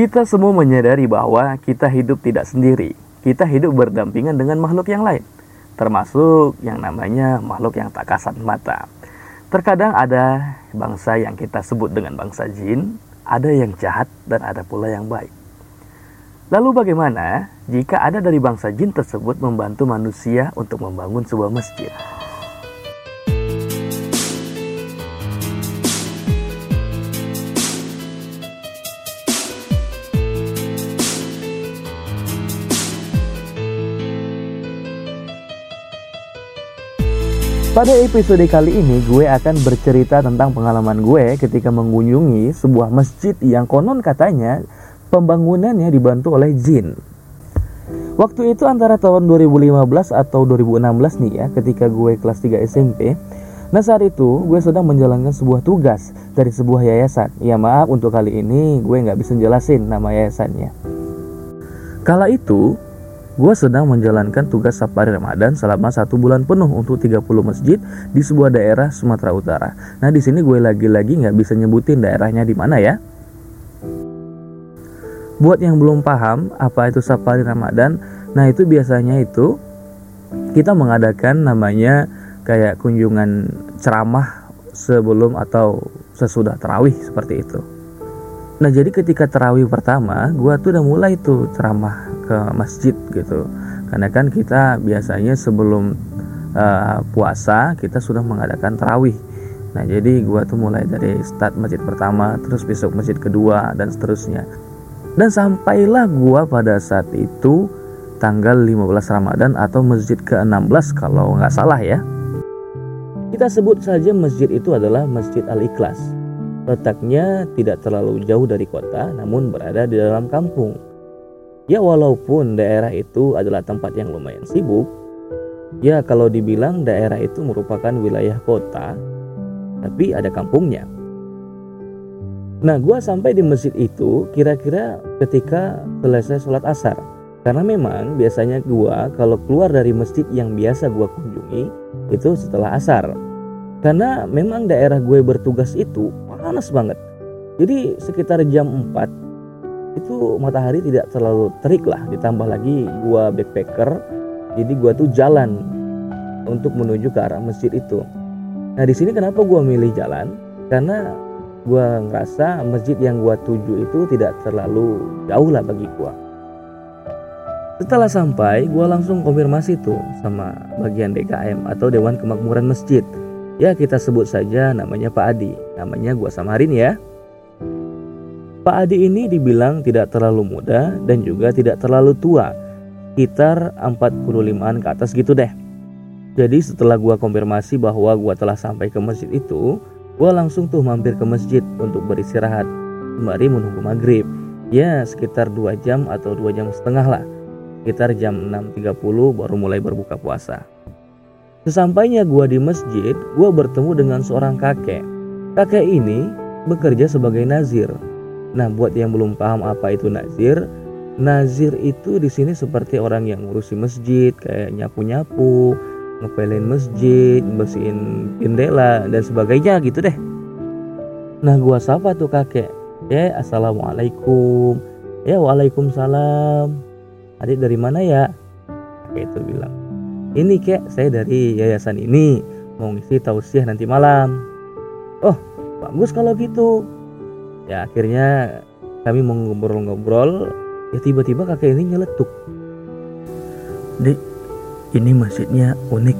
Kita semua menyadari bahwa kita hidup tidak sendiri. Kita hidup berdampingan dengan makhluk yang lain, termasuk yang namanya makhluk yang tak kasat mata. Terkadang ada bangsa yang kita sebut dengan bangsa jin, ada yang jahat dan ada pula yang baik. Lalu bagaimana jika ada dari bangsa jin tersebut membantu manusia untuk membangun sebuah masjid? Pada episode kali ini gue akan bercerita tentang pengalaman gue ketika mengunjungi sebuah masjid yang konon katanya pembangunannya dibantu oleh jin. Waktu itu antara tahun 2015 atau 2016 nih ya, ketika gue kelas 3 SMP. Nah saat itu gue sedang menjalankan sebuah tugas dari sebuah yayasan. Ya maaf untuk kali ini gue nggak bisa jelasin nama yayasannya. Kala itu gue sedang menjalankan tugas safari Ramadan selama satu bulan penuh untuk 30 masjid di sebuah daerah Sumatera Utara. Nah di sini gue lagi-lagi nggak bisa nyebutin daerahnya di mana ya. Buat yang belum paham apa itu safari Ramadan, nah itu biasanya itu kita mengadakan namanya kayak kunjungan ceramah sebelum atau sesudah terawih seperti itu. Nah jadi ketika terawih pertama, gue tuh udah mulai tuh ceramah ke masjid gitu. Karena kan kita biasanya sebelum uh, puasa kita sudah mengadakan terawih. Nah jadi gue tuh mulai dari start masjid pertama, terus besok masjid kedua dan seterusnya. Dan sampailah gua pada saat itu tanggal 15 Ramadan atau masjid ke-16 kalau nggak salah ya. Kita sebut saja masjid itu adalah Masjid Al-Ikhlas. Letaknya tidak terlalu jauh dari kota namun berada di dalam kampung. Ya walaupun daerah itu adalah tempat yang lumayan sibuk, ya kalau dibilang daerah itu merupakan wilayah kota, tapi ada kampungnya. Nah, gua sampai di masjid itu kira-kira ketika selesai sholat asar. Karena memang biasanya gua kalau keluar dari masjid yang biasa gua kunjungi itu setelah asar. Karena memang daerah gue bertugas itu panas banget. Jadi sekitar jam 4 itu matahari tidak terlalu terik lah. Ditambah lagi gua backpacker, jadi gua tuh jalan untuk menuju ke arah masjid itu. Nah di sini kenapa gua milih jalan? Karena gue ngerasa masjid yang gue tuju itu tidak terlalu jauh lah bagi gue. Setelah sampai, gue langsung konfirmasi tuh sama bagian DKM atau Dewan Kemakmuran Masjid. Ya kita sebut saja namanya Pak Adi. Namanya gue samarin ya. Pak Adi ini dibilang tidak terlalu muda dan juga tidak terlalu tua. Sekitar 45an ke atas gitu deh. Jadi setelah gue konfirmasi bahwa gue telah sampai ke masjid itu, gue langsung tuh mampir ke masjid untuk beristirahat. Sembari menunggu maghrib. Ya sekitar 2 jam atau 2 jam setengah lah. Sekitar jam 6.30 baru mulai berbuka puasa. Sesampainya gue di masjid gue bertemu dengan seorang kakek. Kakek ini bekerja sebagai nazir nah buat yang belum paham apa itu nazir nazir itu di sini seperti orang yang ngurusi masjid kayak nyapu-nyapu ngepelin masjid, bersihin jendela dan sebagainya gitu deh. Nah gua sapa tuh kakek, ya assalamualaikum, ya waalaikumsalam. Adik dari mana ya? Kakek itu bilang, ini kek saya dari yayasan ini mau ngisi tausiah nanti malam. Oh bagus kalau gitu. Ya akhirnya kami mau ngobrol-ngobrol, ya tiba-tiba kakek ini nyeletuk. Dik, ini masjidnya unik.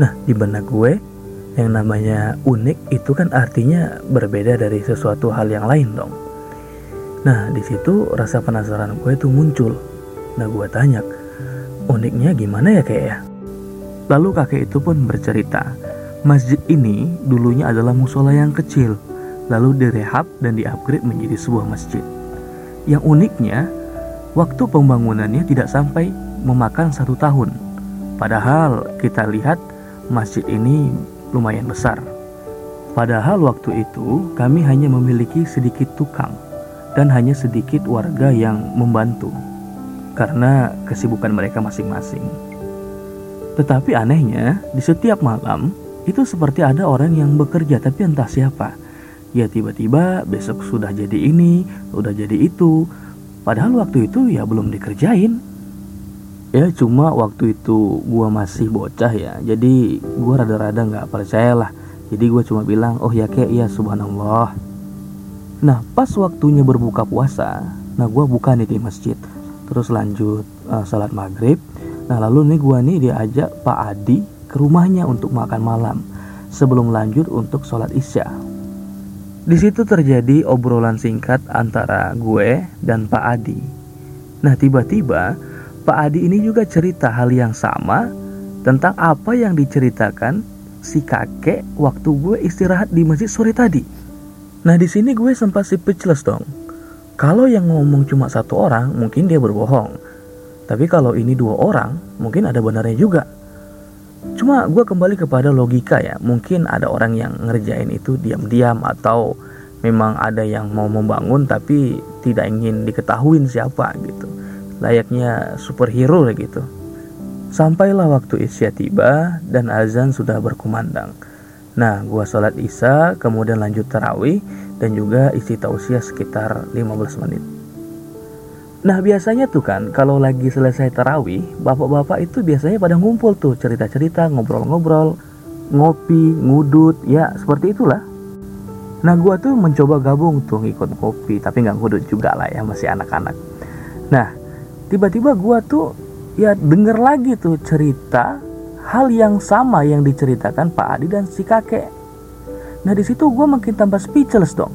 Nah, di benak gue, yang namanya unik itu kan artinya berbeda dari sesuatu hal yang lain dong. Nah, di situ rasa penasaran gue itu muncul. Nah, gue tanya, uniknya gimana ya kayak ya? Lalu kakek itu pun bercerita, masjid ini dulunya adalah musola yang kecil, lalu direhab dan diupgrade menjadi sebuah masjid. Yang uniknya, waktu pembangunannya tidak sampai memakan satu tahun. Padahal kita lihat masjid ini lumayan besar. Padahal waktu itu kami hanya memiliki sedikit tukang dan hanya sedikit warga yang membantu karena kesibukan mereka masing-masing. Tetapi anehnya, di setiap malam itu seperti ada orang yang bekerja tapi entah siapa. Ya tiba-tiba besok sudah jadi ini, sudah jadi itu. Padahal waktu itu ya belum dikerjain. Ya cuma waktu itu gua masih bocah ya. Jadi gua rada-rada nggak percaya lah. Jadi gua cuma bilang, "Oh ya kek, ya subhanallah." Nah, pas waktunya berbuka puasa, nah gua buka nih di masjid. Terus lanjut uh, salat maghrib. Nah, lalu nih gua nih diajak Pak Adi ke rumahnya untuk makan malam sebelum lanjut untuk sholat isya. Di situ terjadi obrolan singkat antara gue dan Pak Adi. Nah, tiba-tiba Pak Adi ini juga cerita hal yang sama tentang apa yang diceritakan si kakek waktu gue istirahat di masjid sore tadi. Nah, di sini gue sempat speechless dong. Kalau yang ngomong cuma satu orang, mungkin dia berbohong. Tapi kalau ini dua orang, mungkin ada benarnya juga. Cuma gue kembali kepada logika ya. Mungkin ada orang yang ngerjain itu diam-diam atau memang ada yang mau membangun tapi tidak ingin diketahui siapa gitu. Layaknya superhero gitu. Sampailah waktu isya tiba dan azan sudah berkumandang. Nah, gua sholat isya, kemudian lanjut tarawih dan juga isi tausiah sekitar 15 menit. Nah biasanya tuh kan kalau lagi selesai tarawih Bapak-bapak itu biasanya pada ngumpul tuh cerita-cerita ngobrol-ngobrol Ngopi, ngudut, ya seperti itulah. Nah gua tuh mencoba gabung tuh ngikut kopi Tapi nggak ngudut juga lah ya masih anak-anak. Nah tiba-tiba gua tuh ya denger lagi tuh cerita Hal yang sama yang diceritakan Pak Adi dan si kakek. Nah di situ gue makin tambah speechless dong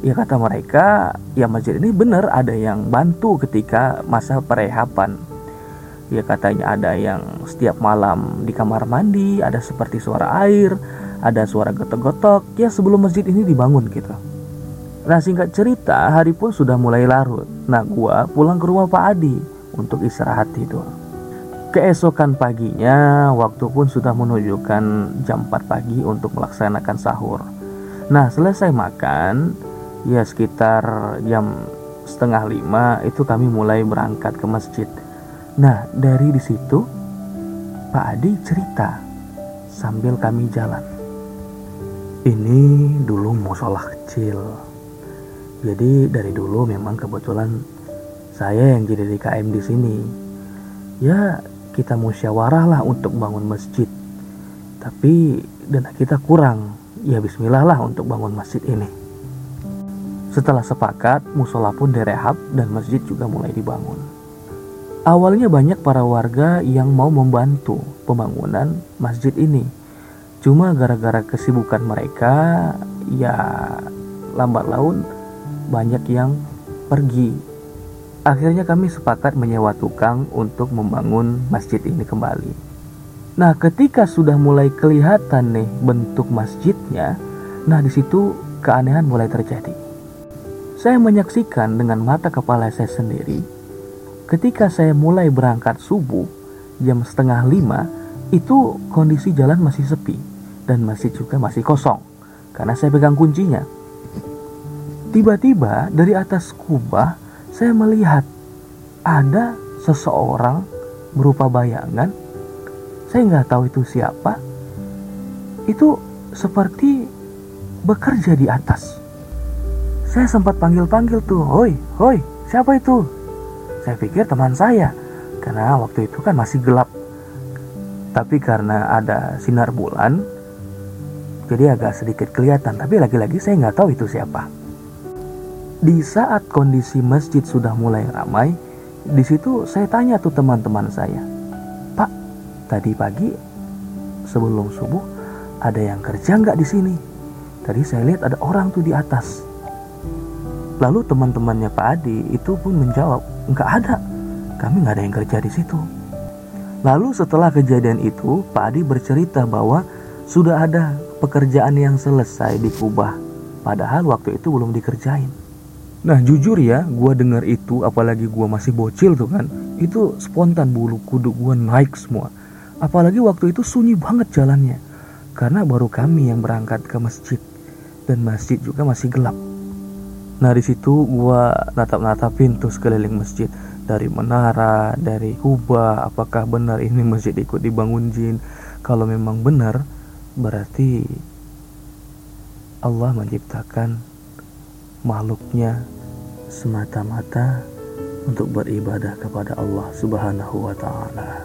ya kata mereka ya masjid ini benar ada yang bantu ketika masa perehapan. Ya katanya ada yang setiap malam di kamar mandi ada seperti suara air ada suara getok-getok ya sebelum masjid ini dibangun gitu. Nah singkat cerita hari pun sudah mulai larut. Nah gua pulang ke rumah Pak Adi untuk istirahat tidur keesokan paginya waktu pun sudah menunjukkan jam 4 pagi untuk melaksanakan sahur. Nah selesai makan ya sekitar jam setengah lima itu kami mulai berangkat ke masjid. Nah dari di situ Pak Adi cerita sambil kami jalan. Ini dulu musola kecil. Jadi dari dulu memang kebetulan saya yang jadi DKM di sini. Ya kita musyawarah lah untuk bangun masjid. Tapi dana kita kurang. Ya bismillah lah untuk bangun masjid ini. Setelah sepakat, musola pun direhab dan masjid juga mulai dibangun. Awalnya banyak para warga yang mau membantu pembangunan masjid ini. Cuma gara-gara kesibukan mereka, ya lambat laun banyak yang pergi. Akhirnya kami sepakat menyewa tukang untuk membangun masjid ini kembali. Nah, ketika sudah mulai kelihatan nih bentuk masjidnya, nah di situ keanehan mulai terjadi. Saya menyaksikan dengan mata kepala saya sendiri ketika saya mulai berangkat subuh jam setengah lima itu kondisi jalan masih sepi dan masih juga masih kosong karena saya pegang kuncinya. Tiba-tiba dari atas kubah saya melihat ada seseorang berupa bayangan. Saya nggak tahu itu siapa. Itu seperti bekerja di atas. Saya sempat panggil-panggil tuh, hoi, hoi, siapa itu? Saya pikir teman saya, karena waktu itu kan masih gelap. Tapi karena ada sinar bulan, jadi agak sedikit kelihatan. Tapi lagi-lagi saya nggak tahu itu siapa. Di saat kondisi masjid sudah mulai ramai, di situ saya tanya tuh teman-teman saya, Pak, tadi pagi sebelum subuh ada yang kerja nggak di sini? Tadi saya lihat ada orang tuh di atas. Lalu teman-temannya Pak Adi itu pun menjawab, nggak ada, kami nggak ada yang kerja di situ. Lalu setelah kejadian itu, Pak Adi bercerita bahwa sudah ada pekerjaan yang selesai di Kubah, padahal waktu itu belum dikerjain. Nah jujur ya, gue dengar itu, apalagi gue masih bocil tuh kan, itu spontan bulu kuduk gue naik semua. Apalagi waktu itu sunyi banget jalannya, karena baru kami yang berangkat ke masjid, dan masjid juga masih gelap. Nah di situ gua natap-natap pintu sekeliling masjid dari menara, dari kubah, apakah benar ini masjid ikut dibangun jin? Kalau memang benar, berarti Allah menciptakan makhluknya semata-mata untuk beribadah kepada Allah Subhanahu wa taala.